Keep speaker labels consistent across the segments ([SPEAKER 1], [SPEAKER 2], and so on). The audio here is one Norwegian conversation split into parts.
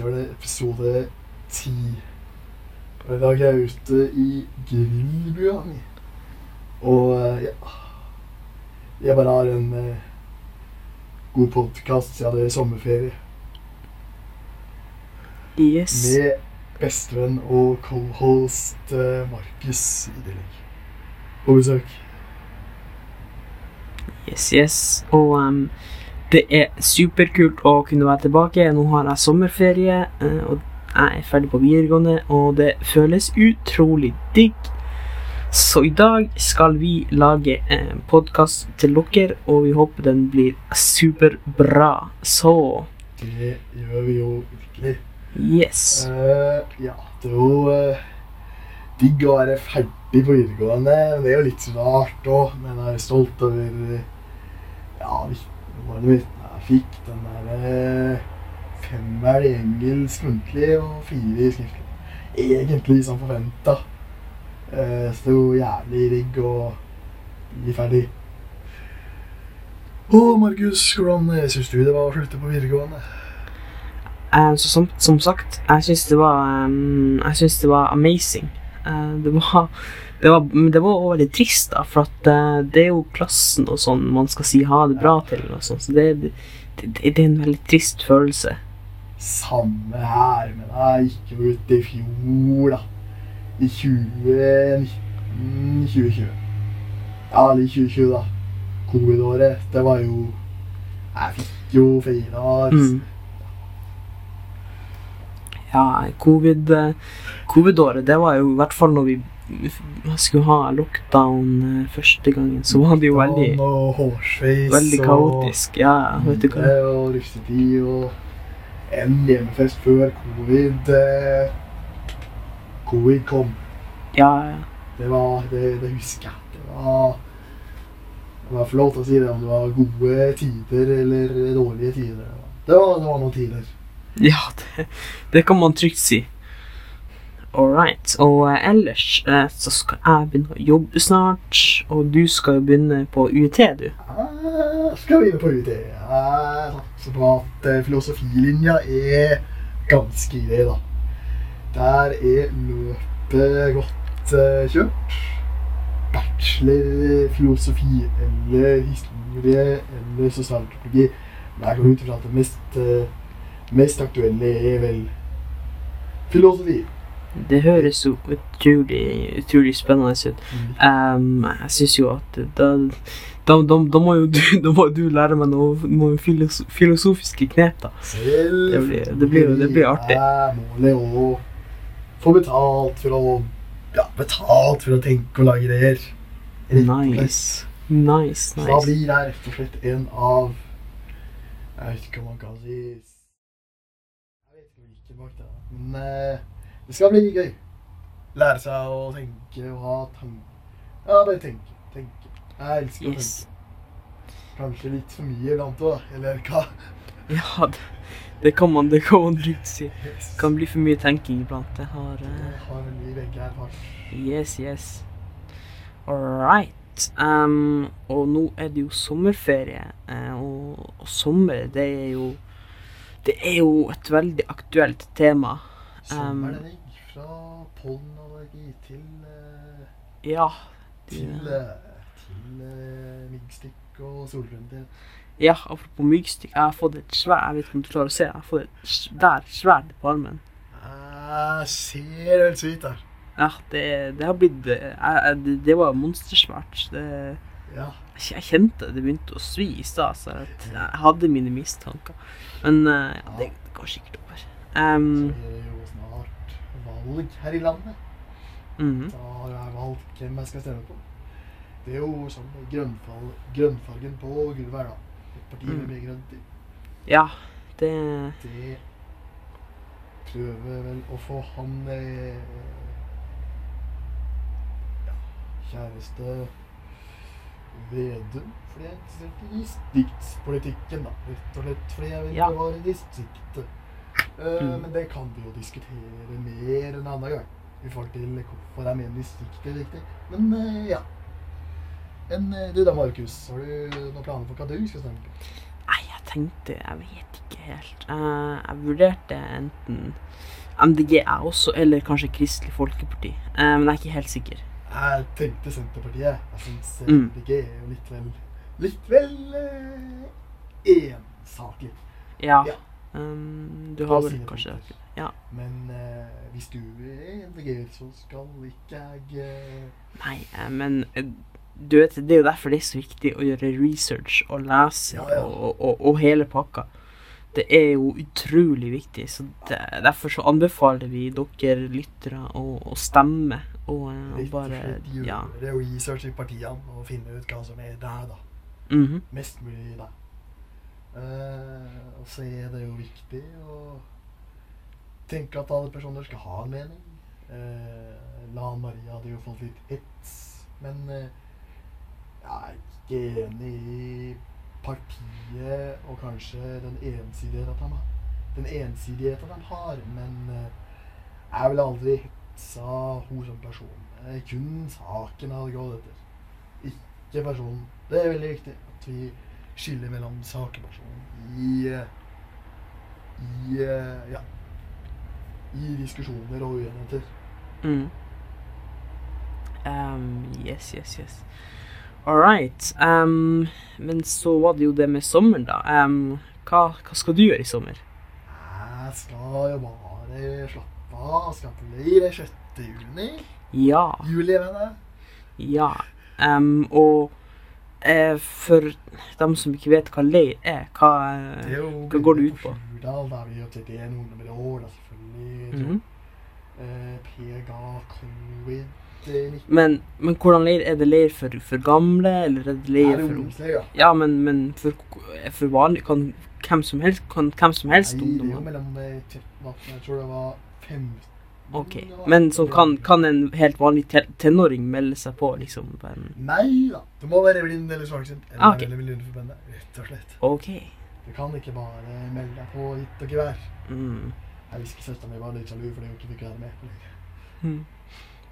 [SPEAKER 1] så var det episode ti. Og i dag er jeg ute i grillbua mi. Og eh, ja Jeg bare har en eh, god podkast siden det er sommerferie.
[SPEAKER 2] Yes.
[SPEAKER 1] Med bestevenn og co-host eh, Markus i tillegg. På besøk.
[SPEAKER 2] Yes, yes. Og um, det er superkult å kunne være tilbake. Nå har jeg sommerferie, eh, og jeg er ferdig på videregående, og det føles utrolig digg. Så i dag skal vi lage en podkast til dere, og vi håper den blir superbra. Så
[SPEAKER 1] Det gjør vi jo virkelig.
[SPEAKER 2] yes.
[SPEAKER 1] Uh, ja, det er jo uh, digg å være ferdig på videregående. Men det er jo litt rart òg. Men jeg er stolt over Ja, ja, vitnemålet det Jeg fikk den der femmer femmeren i engelsk muntlig og fire i skriftlig. Egentlig som forventa. Eh, så det er jo jævlig digg å bli ferdig. Og Markus, hvordan eh, syns du det var å slutte på videregående?
[SPEAKER 2] Eh, som, som sagt, jeg syns det var Jeg syns det var amazing. Eh, det var det var, det var også veldig trist, da, for at uh, det er jo klassen og sånn man skal si ha det bra til. og sånn, Så det, det, det, er en veldig trist følelse.
[SPEAKER 1] Samme her, men jeg gikk jo ut i fjor, da. I 2019-2020. Ja, eller i 2020, da. Covid-året. Det var jo Jeg fikk jo feira
[SPEAKER 2] Mm. Ja, covid-året, covid-året, det var jo i hvert fall når vi skulle ha lockdown eh, første gangen, så var det jo veldig,
[SPEAKER 1] Og hårsveis
[SPEAKER 2] veldig kaotisk. Ja, vet du hva.
[SPEAKER 1] Og, og russetid og en hjemmefest før covid. eh, Covid kom.
[SPEAKER 2] Ja, ja.
[SPEAKER 1] Det var Det, det husker jeg. Det var Det var flott å si det om det var gode tider eller dårlige tider. Det var, det var noen tider.
[SPEAKER 2] Ja, det, det kan man trygt si. All right. Og eh, ellers eh, så skal jeg begynne å jobbe snart, og du skal jo begynne på UiT, du.
[SPEAKER 1] Jeg skal begynne på UiT. Jeg satser på at eh, filosofilinja er ganske grei, da. Der er løpet godt kjørt. Bachelor filosofi eller historie eller sosialantropologi. Men jeg går ut ifra at det mest, mest aktuelle er vel filosofi.
[SPEAKER 2] Det høres jo utrolig, utrolig spennende ut. Um, jeg syns jo at da, da, da, da, må jo du, må du lære meg noe, noen filos filosofiske knep, da. Det blir- det blir- det blir artig.
[SPEAKER 1] Er målet å få betalt for å ja, betalt for å tenke og lage ideer. Nice.
[SPEAKER 2] Nice. Nice,
[SPEAKER 1] Så da blir jeg rett og slett en av Jeg vet ikke om man kan si Jeg vet ikke hvilken makt det er, men eh, det skal bli gøy. Lære seg å tenke og ha tanker. Ja, bare tenke. Tenke. Jeg elsker å tenke. Kanskje litt for mye iblant òg, eller hva?
[SPEAKER 2] Ja, det, det kan man det kan man trygt si.
[SPEAKER 1] Yes.
[SPEAKER 2] Kan bli for mye tenking iblant. Det har uh...
[SPEAKER 1] Det har ny vegg her, erfart.
[SPEAKER 2] Yes, yes. All right. Um, og nå er det jo sommerferie, eh, og, og sommer, det er jo Det er jo et veldig aktuelt tema.
[SPEAKER 1] Sommeren er det digg. Fra pollenallergi til eh,
[SPEAKER 2] Ja.
[SPEAKER 1] til, eh, til eh, myggstikk og solbrenthet.
[SPEAKER 2] Ja, apropos myggstikk. Jeg har fått et svært Jeg vet ikke om du klarer å se. Jeg har fått et svært på armen.
[SPEAKER 1] Jeg ser helt vidt der.
[SPEAKER 2] Ja, det, det har blitt eh, jeg, jeg, det, det var monstersvært. Det,
[SPEAKER 1] Ja.
[SPEAKER 2] jeg kjente det begynte å svi i stad, så jeg hadde mine mistanker. Men eh, ja, det, det går sikkert over. Um,
[SPEAKER 1] Så er det jo snart valg her i landet.
[SPEAKER 2] mhm.
[SPEAKER 1] Da har jeg valgt hvem jeg skal stemme på. Det er jo sånn grønnfall, grønnfargen på gulvet her, da. Et parti med
[SPEAKER 2] Mm.
[SPEAKER 1] mye grønt i.
[SPEAKER 2] Ja, det
[SPEAKER 1] Det prøver vel å få han eh, ja, kjæreste Vedum fordi jeg er interessert i distriktspolitikken, da. Rett og slett fordi jeg vil
[SPEAKER 2] Ja.
[SPEAKER 1] bevare distriktet.
[SPEAKER 2] Mm.
[SPEAKER 1] Men det kan vi jo diskutere mer en annen gang. I forhold til hvorfor jeg mener distriktet er viktig. Men eh, ja. Men eh, du da, Markus. Har du noen planer for hva du skal stemme?
[SPEAKER 2] Nei, jeg tenkte Jeg vet ikke helt. Uh, jeg vurderte enten MDG jeg også, eller kanskje Kristelig Folkeparti. Men jeg er ikke helt sikker.
[SPEAKER 1] Jeg tenkte Senterpartiet. Jeg syns
[SPEAKER 2] Mm.
[SPEAKER 1] MDG er jo litt vel Litt vel ensaklig.
[SPEAKER 2] Ja.
[SPEAKER 1] Ja.
[SPEAKER 2] Um, du har vel kanskje. Ja.
[SPEAKER 1] Men uh, hvis du er MDG-er, så skal ikke jeg uh...
[SPEAKER 2] Nei, eh, men du vet, det er jo derfor det er så viktig å gjøre research og lese
[SPEAKER 1] Ja, ja.
[SPEAKER 2] Og, og, og hele pakka. Det er jo utrolig viktig, så det, derfor så anbefaler vi dere lyttere å, å stemme og, og bare
[SPEAKER 1] gjøre
[SPEAKER 2] Ja.
[SPEAKER 1] research i partiene og finne ut hva som er der, da.
[SPEAKER 2] Mhm.
[SPEAKER 1] Mest mulig deg. Eh, og så er det jo viktig å tenke at alle personer skal ha en mening. Uh, Lan Maria hadde jo fått litt hets, men eh, jeg er ikke enig i partiet og kanskje den ensidigheten de ensidigheten de har, men eh, jeg ville aldri hetsa henne som person. Er kun saken hadde gått etter. Ikke personen. Det er veldig viktig at vi skiller mellom sak og sånn, i eh, i eh, ja i diskusjoner og uenigheter.
[SPEAKER 2] Mm. Um, yes, yes, yes. All right. Um, men så var det jo det med sommeren, da. Um, hva, hva skal du gjøre i sommer?
[SPEAKER 1] Jeg skal jo bare slappe av. Skal på leir 6. juni.
[SPEAKER 2] Ja.
[SPEAKER 1] Juli, mener jeg.
[SPEAKER 2] Ja. Um, og for dem som ikke vet hva leir er, hva,
[SPEAKER 1] Det er
[SPEAKER 2] hva går det ut på?
[SPEAKER 1] Hurdal, da, vi gjør til det noen med år, da, selvfølgelig.
[SPEAKER 2] Mhm.
[SPEAKER 1] eh, PGA, covid-19
[SPEAKER 2] men, men hvordan leir? Er det leir for, for gamle, eller er det leir for
[SPEAKER 1] ungdomsleir, ja?
[SPEAKER 2] Men, men for, for vanlig Kan hvem som helst, kan hvem som helst
[SPEAKER 1] Nei, det er jo mellom eh, 13 og 18. Jeg tror det var 15.
[SPEAKER 2] Ok. Men så kan, kan en helt vanlig te tenåring melde seg på, liksom? på en-
[SPEAKER 1] Nei da. Du må være blind eller svaksynt. Eller
[SPEAKER 2] Ah, ok.
[SPEAKER 1] eller blind for bandet, rett og slett.
[SPEAKER 2] Ok.
[SPEAKER 1] Du kan ikke bare melde deg på hit og gevær.
[SPEAKER 2] Mm.
[SPEAKER 1] Jeg husker søstera mi var litt sjalu fordi hun ikke fikk være med.
[SPEAKER 2] Mm.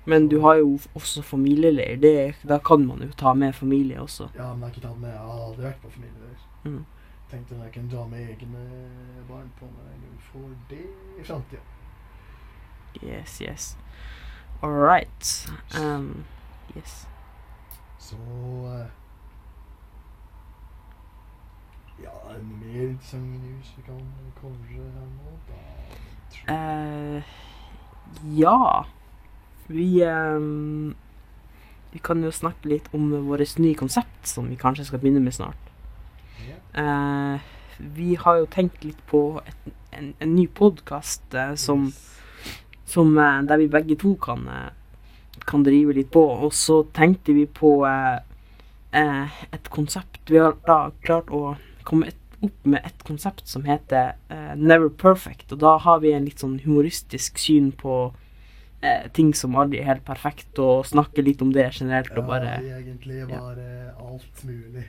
[SPEAKER 2] Men du har jo også familieleir. Det, da kan man jo ta med familie også.
[SPEAKER 1] Ja, men jeg har ikke tatt med. Jeg har aldri vært på familieleir.
[SPEAKER 2] Mm.
[SPEAKER 1] Tenkte jeg kunne dra med egne barn på når jeg får det i framtida.
[SPEAKER 2] Yes, yes. All right. Um, yes.
[SPEAKER 1] Så eh, Ja, en mer sangnews news vi kan kanskje her nå, da.
[SPEAKER 2] Eh, ja. Vi um, Vi kan jo snakke litt om vårt nye konsept, som vi kanskje skal begynne med snart.
[SPEAKER 1] Yeah.
[SPEAKER 2] Uh, vi har jo tenkt litt på et, en, en ny podkast uh, som,
[SPEAKER 1] Yes.
[SPEAKER 2] Som eh, Der vi begge to kan, eh, kan drive litt på. Og så tenkte vi på eh, et konsept Vi har da klart å komme et, opp med et konsept som heter uh, Never Perfect. Og da har vi en litt sånn humoristisk syn på uh, ting som aldri er helt perfekt, og snakke litt om det generelt og bare
[SPEAKER 1] Ja, egentlig bare alt mulig.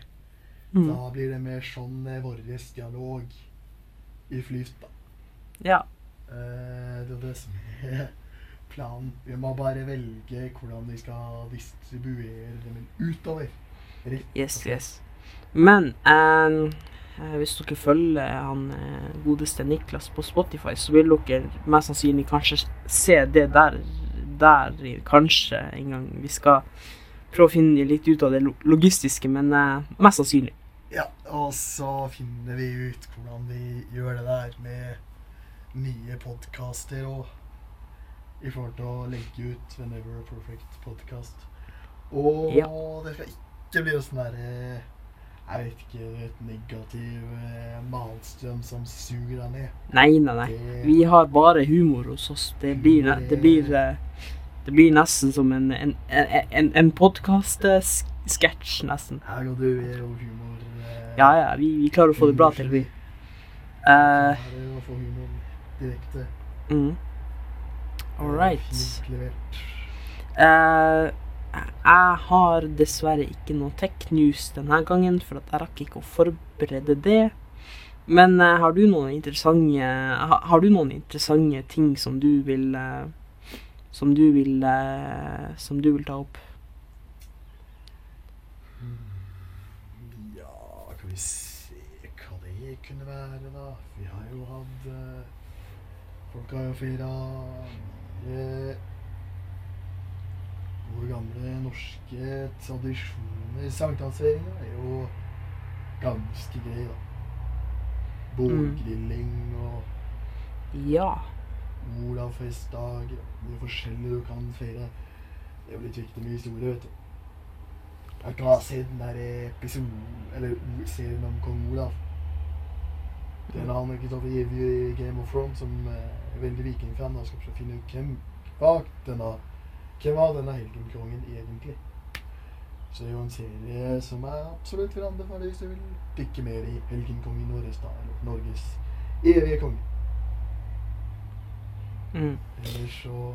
[SPEAKER 2] mm,
[SPEAKER 1] Da blir det mer sånn vår dialog i flyt, da.
[SPEAKER 2] Ja.
[SPEAKER 1] Eh, det er det som er planen. Vi må bare velge hvordan vi skal distribuere dem utover. Rett
[SPEAKER 2] Yes, yes. Men eh, hvis dere følger han eh, godeste Niklas på Spotify, så vil dere mest sannsynlig kanskje se det der, der kanskje en gang. Vi skal prøve å finne litt ut av det logistiske, men uh, mest sannsynlig.
[SPEAKER 1] Ja, og så finner vi ut hvordan vi gjør det der med nye podkaster og i forhold til å legge ut Whenever Perfect podcast. Og
[SPEAKER 2] Ja.
[SPEAKER 1] det skal ikke bli sånn derre Jeg vet ikke, et negativ eh, malstrøm som suger deg ned.
[SPEAKER 2] Nei, nei, nei.
[SPEAKER 1] Det-
[SPEAKER 2] Vi har bare humor hos oss. Det blir, det blir, eh, det blir nesten som en, en, en, en, podkast-sketsj, nesten.
[SPEAKER 1] Jeg og du er jo humor... eh,
[SPEAKER 2] Ja, ja, vi, vi klarer å få det bra til, vi. Eh,
[SPEAKER 1] Klarer å få humor direkte.
[SPEAKER 2] mm. All right.
[SPEAKER 1] Uh.
[SPEAKER 2] Eh, jeg har dessverre ikke noe tech-news denne gangen, for at jeg rakk ikke å forberede det. Men uh, har du noen interessante ha, Har du noen interessante ting som du vil uh, Som du vil eh, Som du vil ta opp?
[SPEAKER 1] Ja, kan vi se hva det kunne være, da? Vi har jo hatt eh, er jo mye gode, gamle norske tradisjoner. Sankthansfeiringa er jo ganske grei, da. Bålgrilling og
[SPEAKER 2] Ja.
[SPEAKER 1] Olavfestdager. Mye forskjellig du kan feire. Det er jo litt viktig med historie, vet du. Jeg har ikke sett den der episoden, eller serien om kong Olav. Det er han Kristoffer Givju i Game of Thrones som eh, er veldig vikingfan og skal prøve å finne ut hvem bak denne Hvem var denne helgenkongen egentlig? Så det er jo en serie som jeg absolutt vil anbefale hvis du vil dykke mer i helgenkongen og resten av Norges evige konge.
[SPEAKER 2] Mm.
[SPEAKER 1] Eller så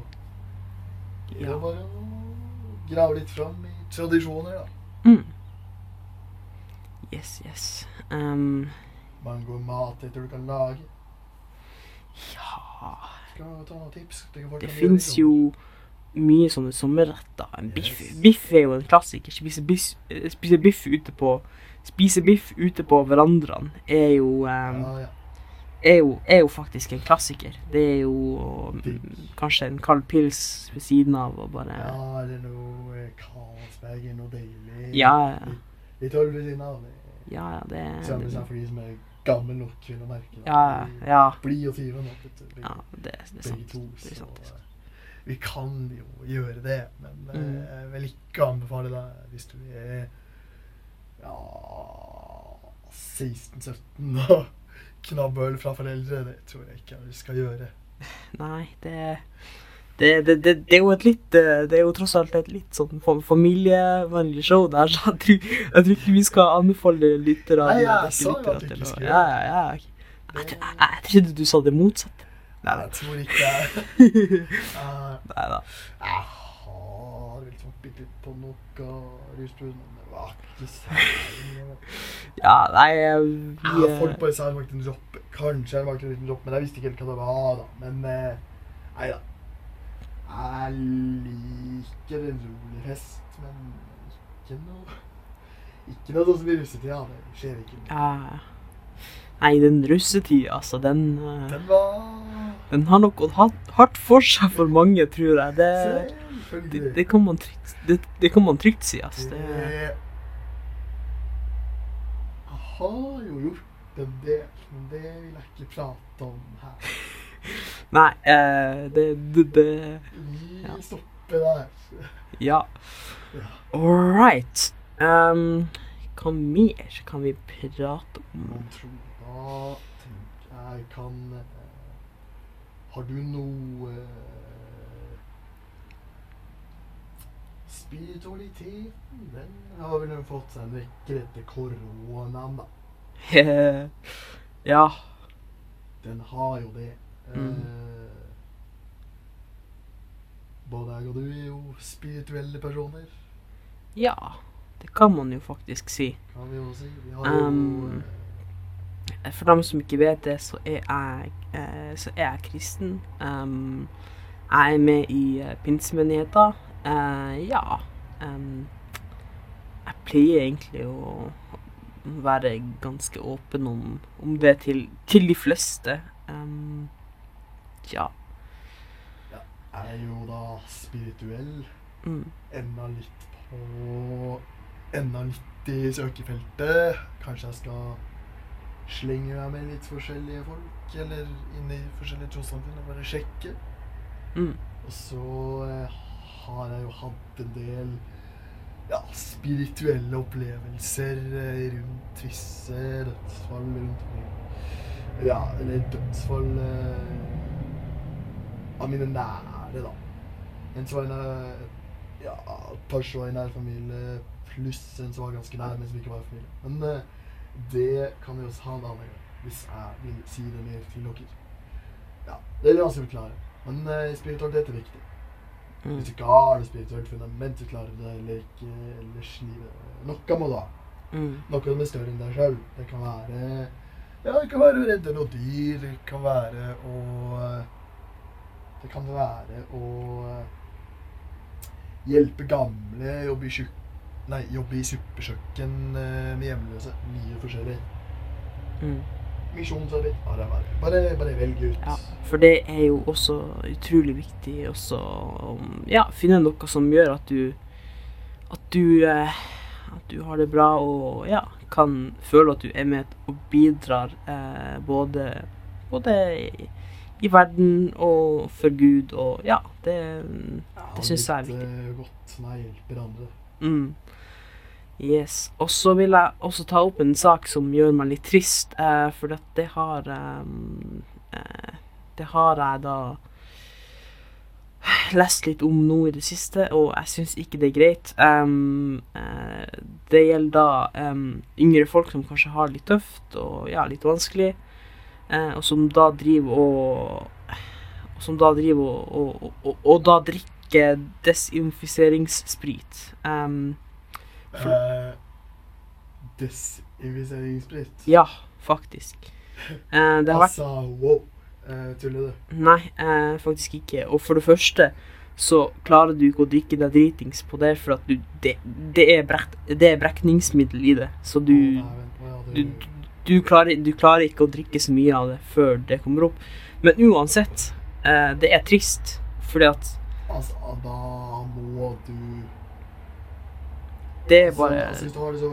[SPEAKER 1] er det
[SPEAKER 2] Ja.
[SPEAKER 1] bare å grave litt fram i tradisjoner, da.
[SPEAKER 2] Mm. Yes, yes. Um,
[SPEAKER 1] Mango mat etter du kan lage.
[SPEAKER 2] ja
[SPEAKER 1] Skal du ta noen tips?
[SPEAKER 2] Det fins jo mye sånne sommerretter. En biff.
[SPEAKER 1] Yes.
[SPEAKER 2] biff er jo en klassiker. Spise biff, eh, spise biff ute på Spise biff ute på verandaen er jo, um,
[SPEAKER 1] Ja, ja.
[SPEAKER 2] er jo Er jo faktisk en klassiker. Det er jo um, kanskje en kald pils ved siden av og bare
[SPEAKER 1] ja, eller noe eh, Carlsberg, noe deilig.
[SPEAKER 2] Ja, ja.
[SPEAKER 1] Litt øl ved siden av.
[SPEAKER 2] Ja, ja, det
[SPEAKER 1] Samme som for de som er gammel nok til å merke det.
[SPEAKER 2] Ja, ja.
[SPEAKER 1] Bli og fyre nok,
[SPEAKER 2] Ja, det, det er sant.
[SPEAKER 1] to.
[SPEAKER 2] Det er sant. det er sant.
[SPEAKER 1] eh, vi kan jo gjøre det, men eh,
[SPEAKER 2] Mm.
[SPEAKER 1] jeg vil ikke anbefale deg hvis du er ja 16-17 og knabbe øl fra foreldre. Det tror jeg ikke vi skal gjøre.
[SPEAKER 2] Nei, det det, det, det, det er jo et litt eh, Det er jo tross alt et litt sånn fa- familievennlig show der, så jeg tror, jeg tror ikke vi skal anbefale lytterne
[SPEAKER 1] Nei, jeg
[SPEAKER 2] dere
[SPEAKER 1] sa jo at du ikke skulle
[SPEAKER 2] Ja, ja, ja. Jeg, jeg, jeg trodde du sa det motsatte.
[SPEAKER 1] nei, jeg tror ikke det. Eh,
[SPEAKER 2] Nei da.
[SPEAKER 1] Jeg har vel smakt litt på noe rusbrus, men det var ikke særlig
[SPEAKER 2] Ja, nei jeg... vi
[SPEAKER 1] Ja,
[SPEAKER 2] eh,
[SPEAKER 1] folk bare sa var ikke en dropp. Kanskje var ikke en liten dropp, men jeg visste ikke helt hva det var. da. Men eh, nei da. Jeg liker en rolig fest, men ikke noe Ikke noe sånn som i russetida. Det skjer ikke.
[SPEAKER 2] ja. Nei, den russetida, altså, den eh,
[SPEAKER 1] Den var
[SPEAKER 2] Den har nok gått hardt- for seg for mange, tror jeg. Det, det, det, kan, man trygt, det, det kan man trygt si, ass. Det,
[SPEAKER 1] Det- Jeg har jo gjort en del, men det vil jeg ikke prate om her.
[SPEAKER 2] nei, eh, det, det, det
[SPEAKER 1] Vi
[SPEAKER 2] Ja.
[SPEAKER 1] stopper der.
[SPEAKER 2] Ja. All right. Um, hva mer kan vi prate om?
[SPEAKER 1] Hva tenker jeg kan eh, Har du noe eh, Spiritualiteten, den har vel fått seg en rekke etter koronaen, da.
[SPEAKER 2] ja.
[SPEAKER 1] Den har jo det.
[SPEAKER 2] Mm.
[SPEAKER 1] Både jeg og du er jo spirituelle personer,
[SPEAKER 2] Ja, det kan man jo faktisk si.
[SPEAKER 1] kan vi jo si. Vi har
[SPEAKER 2] Um, For dem som ikke vet det, så er jeg, eh, så er jeg kristen. Um, jeg er med i uh, pinsemenigheta. Uh, ja. Um, jeg pleier egentlig å være ganske åpen om, om det til, til de fleste. Um, ja.
[SPEAKER 1] jeg er jo da spirituell.
[SPEAKER 2] Mm.
[SPEAKER 1] enda litt på Enda litt i søkefeltet. Kanskje jeg skal slenge meg med litt forskjellige folk, eller inn i forskjellige trossamfunn og bare sjekke.
[SPEAKER 2] Mm.
[SPEAKER 1] Og så eh, har jeg jo hatt en del ja, spirituelle opplevelser eh, rundt visse dødsfall rundt. Ja, eller dødsfall eh, av mine nære, da. En som var en eh, ja, et par som var i nær familie, pluss en som var ganske nær, men som ikke var i familie. Men eh, det kan vi også ha en annen gang, hvis jeg vil si det mer til dere. Ja, det er vanskelig å forklare. Men eh, spiritualitet er viktig.
[SPEAKER 2] Mm.
[SPEAKER 1] Hvis du ikke har det spirituelt fundament så klarer du det, eller ikke ellers livet Noe må du ha.
[SPEAKER 2] Mm.
[SPEAKER 1] Noe som er større enn deg sjøl. Det kan være Ja, det kan være å redde noe dyr. Det kan være å Det kan være å hjelpe gamle, jobbe i, nei, jobbe i suppekjøkken eh, med hjemløse. Mye forskjellig.
[SPEAKER 2] Mm.
[SPEAKER 1] misjonsarbeid. Bare, bare, bare, bare velg ut.
[SPEAKER 2] Ja, for det er jo også utrolig viktig også å ja, finne noe som gjør at du At du eh, At du har det bra og ja, kan føle at du er med og bidrar eh, både Både i, verden og for Gud og Ja, det, det syns jeg er viktig.
[SPEAKER 1] Uh, godt meg hjelper andre.
[SPEAKER 2] Mm. Yes. Og så vil jeg også ta opp en sak som gjør meg litt trist, eh, for det har ehm, eh, Det har jeg da lest litt om nå i det siste, og jeg syns ikke det er greit. Um, eh, det gjelder da um, yngre folk som kanskje har det litt tøft og ja, litt vanskelig, eh, og som da driver og Som da driver og, og, og, og da drikker desinfiseringssprit. Um,
[SPEAKER 1] Uh, Desinfiseringssprit.
[SPEAKER 2] Ja, faktisk. Uh, det har vært
[SPEAKER 1] Altså, wow. Uh, tuller du?
[SPEAKER 2] Nei, uh, faktisk ikke. Og for det første så klarer du ikke å drikke deg dritings på det, for at du Det, det, er, brekt, det er brekningsmiddel i det, så du
[SPEAKER 1] oh, nei, vent, hadde
[SPEAKER 2] du, du, klarer, du klarer ikke å drikke så mye av det før det kommer opp. Men uansett, eh, det er trist, fordi at
[SPEAKER 1] Altså, da må du
[SPEAKER 2] det er bare
[SPEAKER 1] altså, Hvis du har det så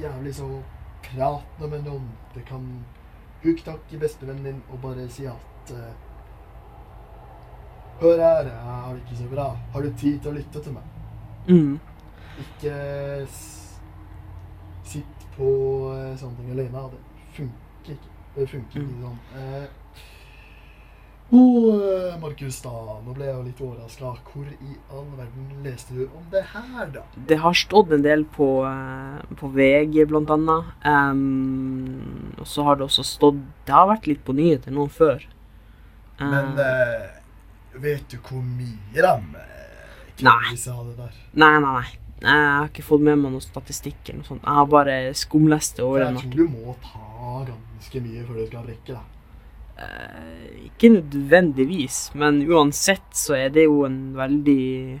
[SPEAKER 1] jævlig, så prat med noen. Det kan Hugg tak i bestevennen din og bare si at uh, Hør her, jeg har det ikke så bra. Har du tid til å lytte til meg?
[SPEAKER 2] mm,
[SPEAKER 1] Ikke på eh, sånne ting alene. Det funker ikke. Det funker ikke sånn. Eh, oh, eh, Markus, da. Nå ble jeg jo litt overraska. Hvor i all verden leste du om det her, da?
[SPEAKER 2] Det har stått en del på, eh, på VG, blant annet. Um, og så har det også stått Det har vært litt på nyheter nå før. Eh,
[SPEAKER 1] Men uh, vet du hvor mye de
[SPEAKER 2] Nei.
[SPEAKER 1] kjendiser hadde der?
[SPEAKER 2] Nei, nei, nei. Jeg har ikke fått med meg noe statistikk eller noe sånt. Jeg har bare skumlest det over
[SPEAKER 1] jeg tror du må ta ganske mye før du skal rekke det.
[SPEAKER 2] Eh, ikke nødvendigvis, men uansett så er det jo en veldig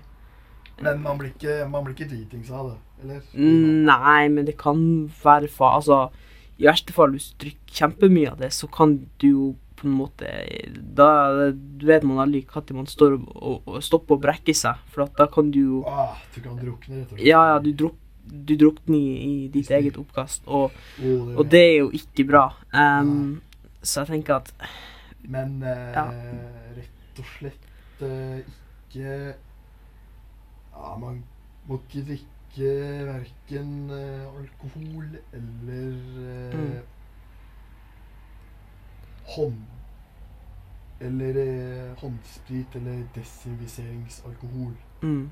[SPEAKER 1] Men man blir ikke, man blir ikke dritings av det, eller?
[SPEAKER 2] Nei, men det kan være fa... Altså, i verste fall, hvis du drikker kjempemye av det, så kan du jo på en måte Da vet man aldri når man står og, og, og stopper og brekker seg, for da kan du jo
[SPEAKER 1] Ah, du kan drukne, rett og slett.
[SPEAKER 2] Ja, ja, du, druk, du drukner i, i ditt eget oppkast, og,
[SPEAKER 1] Oh,
[SPEAKER 2] og det er jo ikke bra. Em, så jeg tenker at
[SPEAKER 1] Men eh,
[SPEAKER 2] Ja.
[SPEAKER 1] rett og slett eh, ikke Ja, man må ikke drikke verken eh, alkohol eller eh,
[SPEAKER 2] Mm.
[SPEAKER 1] Hånd... Eller eh, håndsprit eller desinfiseringsalkohol
[SPEAKER 2] mm,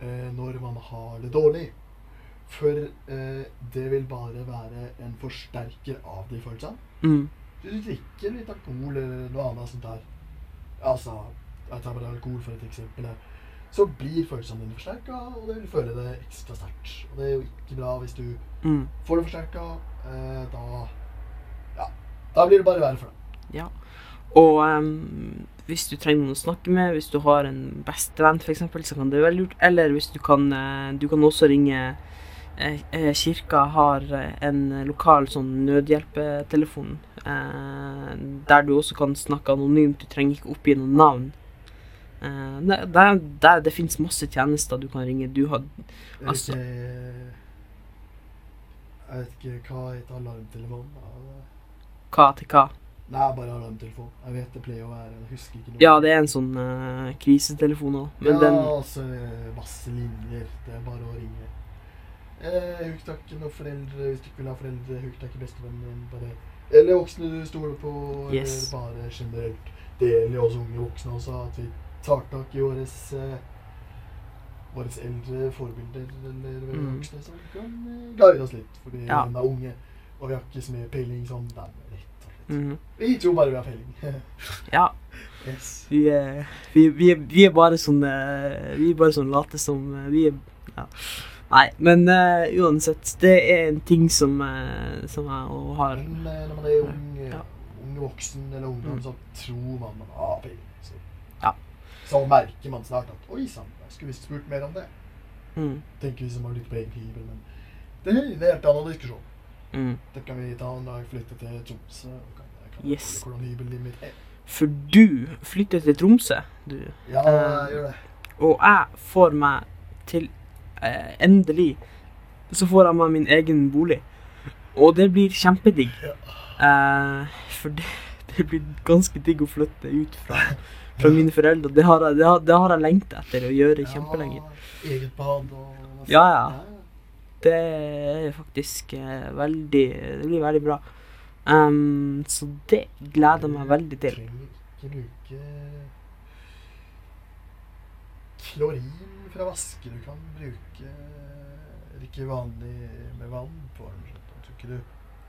[SPEAKER 1] eh, når man har det dårlig. For eh, det vil bare være en forsterker av de følelsene.
[SPEAKER 2] mm,
[SPEAKER 1] du drikker litt alkohol eller noe annet sånt der Altså, jeg tar bare alkohol for et eksempel her. Så blir følelsene dine forsterka, og du vil føle det ekstra sterkt. Og det er jo ikke bra hvis du
[SPEAKER 2] mm.
[SPEAKER 1] får det forsterka. Eh, da Ja. Da blir det bare verre for deg.
[SPEAKER 2] Ja. Og um, hvis du trenger noen å snakke med, hvis du har en bestevenn f.eks., så kan det være lurt. Eller hvis du kan eh, Du kan også ringe eh, eh, Kirka har en lokal sånn nødhjelpetelefon eh, der du også kan snakke anonymt. Du trenger ikke oppgi noe navn. Eh, det, der, der, det fins masse tjenester du kan ringe. Du har
[SPEAKER 1] Jeg vet
[SPEAKER 2] Altså-
[SPEAKER 1] ikke Jeg vet ikke hva et alarmtelefon? Ja,
[SPEAKER 2] hva til hva.
[SPEAKER 1] Nei, bare alarmtelefon. Jeg vet det pleier å være Jeg husker ikke noe.
[SPEAKER 2] Ja, det er en sånn uh, krisetelefon òg, men
[SPEAKER 1] ja,
[SPEAKER 2] den
[SPEAKER 1] altså masse linjer. Det er bare å ringe. Eh, Hook takk noen foreldre hvis du ikke vil ha foreldre. Hook takk bestevennen din. Bare. Eller voksne du stoler på.
[SPEAKER 2] Yes.
[SPEAKER 1] Eller bare generelt. Det gjelder jo oss unge voksne også. At vi tar tak i våres eh, våre eldre forbilder eller
[SPEAKER 2] Mm.
[SPEAKER 1] voksne som kan eh, oss litt. Fordi
[SPEAKER 2] Ja.
[SPEAKER 1] vi er unge, og vi har ikke så mye peiling som dem. Rett Vi tror bare vi har peiling.
[SPEAKER 2] Ja.
[SPEAKER 1] yes.
[SPEAKER 2] Vi er, vi, vi, er- vi er bare sånn eh, Vi er bare sånn late som eh, Vi er ja. Nei, men uh, uansett, det er en ting som, uh, som jeg å har
[SPEAKER 1] Men eh, når man er ung,
[SPEAKER 2] Ja.
[SPEAKER 1] ung voksen eller ungdom,
[SPEAKER 2] Mm.
[SPEAKER 1] så tror man man har peiling. Så.
[SPEAKER 2] Ja.
[SPEAKER 1] så merker man snart at Oi sann, jeg skulle visst spurt mer om det.
[SPEAKER 2] mm,
[SPEAKER 1] Tenker vi som har litt på egen bibel, men det er en helt annen diskusjon.
[SPEAKER 2] Mm.
[SPEAKER 1] Det kan vi ta når jeg flytter til Tromsø.
[SPEAKER 2] Yes. For du flytter til Tromsø, du.
[SPEAKER 1] Ja, jeg gjør det.
[SPEAKER 2] Og jeg får meg til eh, Endelig så får jeg meg min egen bolig. Og det blir kjempedigg. Eh, for det, det blir ganske digg å flytte ut fra, fra mine foreldre. Det har jeg, det har, det har jeg lengta etter å gjøre kjempelenge.
[SPEAKER 1] Eget bad og
[SPEAKER 2] Ja, ja. Det er faktisk eh, veldig Det blir veldig bra. Um, så det gleder jeg meg veldig til.
[SPEAKER 1] Trenger ikke bruke klorin fra vasker. Du kan bruke ikke vanlig med vann på den. Tror ikke du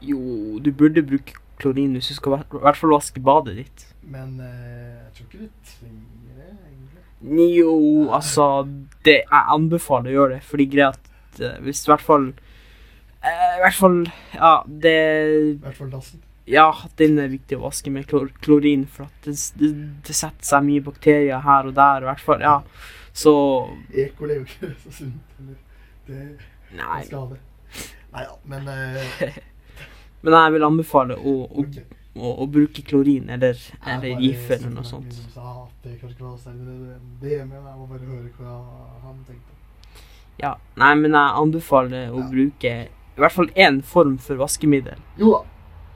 [SPEAKER 2] Jo, du burde bruke klorin hvis du skal i hvert fall vaske badet ditt.
[SPEAKER 1] Men eh, jeg tror ikke du trenger det, egentlig.
[SPEAKER 2] Jo, altså det, Jeg anbefaler å gjøre det, fordi greit eh, Hvis i hvert fall eh, I hvert fall Ja, det
[SPEAKER 1] I hvert fall dassen.
[SPEAKER 2] Ja, den er viktig å vaske med klor klorin, for det, det, det setter seg mye bakterier her og der. I hvert fall, ja. Så
[SPEAKER 1] Ekol er jo ikke så sunt. Det
[SPEAKER 2] Nei.
[SPEAKER 1] skade. Nei ja, men uh...
[SPEAKER 2] Men jeg vil anbefale å, å,
[SPEAKER 1] okay.
[SPEAKER 2] å, å bruke klorin eller, eller
[SPEAKER 1] bare
[SPEAKER 2] eller noe sånt.
[SPEAKER 1] min som sa at det kanskje ikke var det, det, det med, jeg må bare høre hva han tenkte.
[SPEAKER 2] Ja. Nei, men jeg anbefaler å
[SPEAKER 1] Ja.
[SPEAKER 2] bruke i hvert fall én form for vaskemiddel.
[SPEAKER 1] Jo da,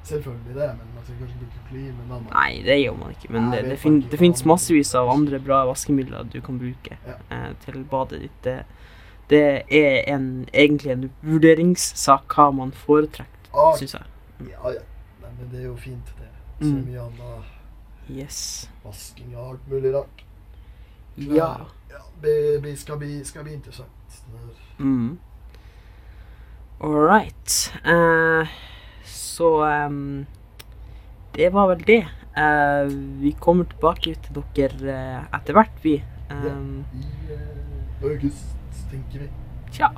[SPEAKER 1] selvfølgelig det, men man skal kanskje bruke klin en annen.
[SPEAKER 2] Nei, det gjør man ikke, men
[SPEAKER 1] Nei,
[SPEAKER 2] det,
[SPEAKER 1] det
[SPEAKER 2] fin, det finnes massevis av andre bra vaskemidler du kan bruke
[SPEAKER 1] Ja.
[SPEAKER 2] eh, til badet ditt. Det, det er en, egentlig en vurderingssak hva man foretrekker,
[SPEAKER 1] Ah,
[SPEAKER 2] syns jeg.
[SPEAKER 1] ja, ja. Nei, men det er jo fint det. Så
[SPEAKER 2] Mm.
[SPEAKER 1] mye annet
[SPEAKER 2] Yes.
[SPEAKER 1] vasking og alt mulig rart.
[SPEAKER 2] Ja.
[SPEAKER 1] Ja det skal, bli, skal bli interessant.
[SPEAKER 2] Mm. All right. Uh, så um, det var vel det. Uh, vi kommer tilbake til dere uh, etter hvert, vi. Um,
[SPEAKER 1] I eh, august, tenker vi.
[SPEAKER 2] Tja,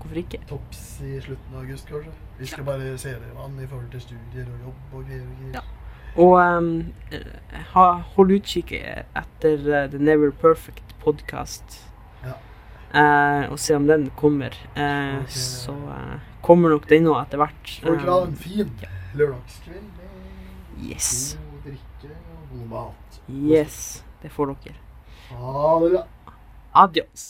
[SPEAKER 2] hvorfor ikke?
[SPEAKER 1] Topps i slutten av august, kanskje. Vi skal bare se det an i forhold til studier og jobb og greier.
[SPEAKER 2] Ja. Og em, eh, ha, hold utkikk etter eh, The Never Perfect podcast.
[SPEAKER 1] Ja.
[SPEAKER 2] Eh, og se om den kommer. Uh,
[SPEAKER 1] okay.
[SPEAKER 2] Så uh, kommer nok den nå etter hvert.
[SPEAKER 1] Folk vil ha en fin lørdagskveld med
[SPEAKER 2] yes.
[SPEAKER 1] god drikke og god mat.
[SPEAKER 2] Yes. Det får dere.
[SPEAKER 1] Ha det bra.
[SPEAKER 2] Adios.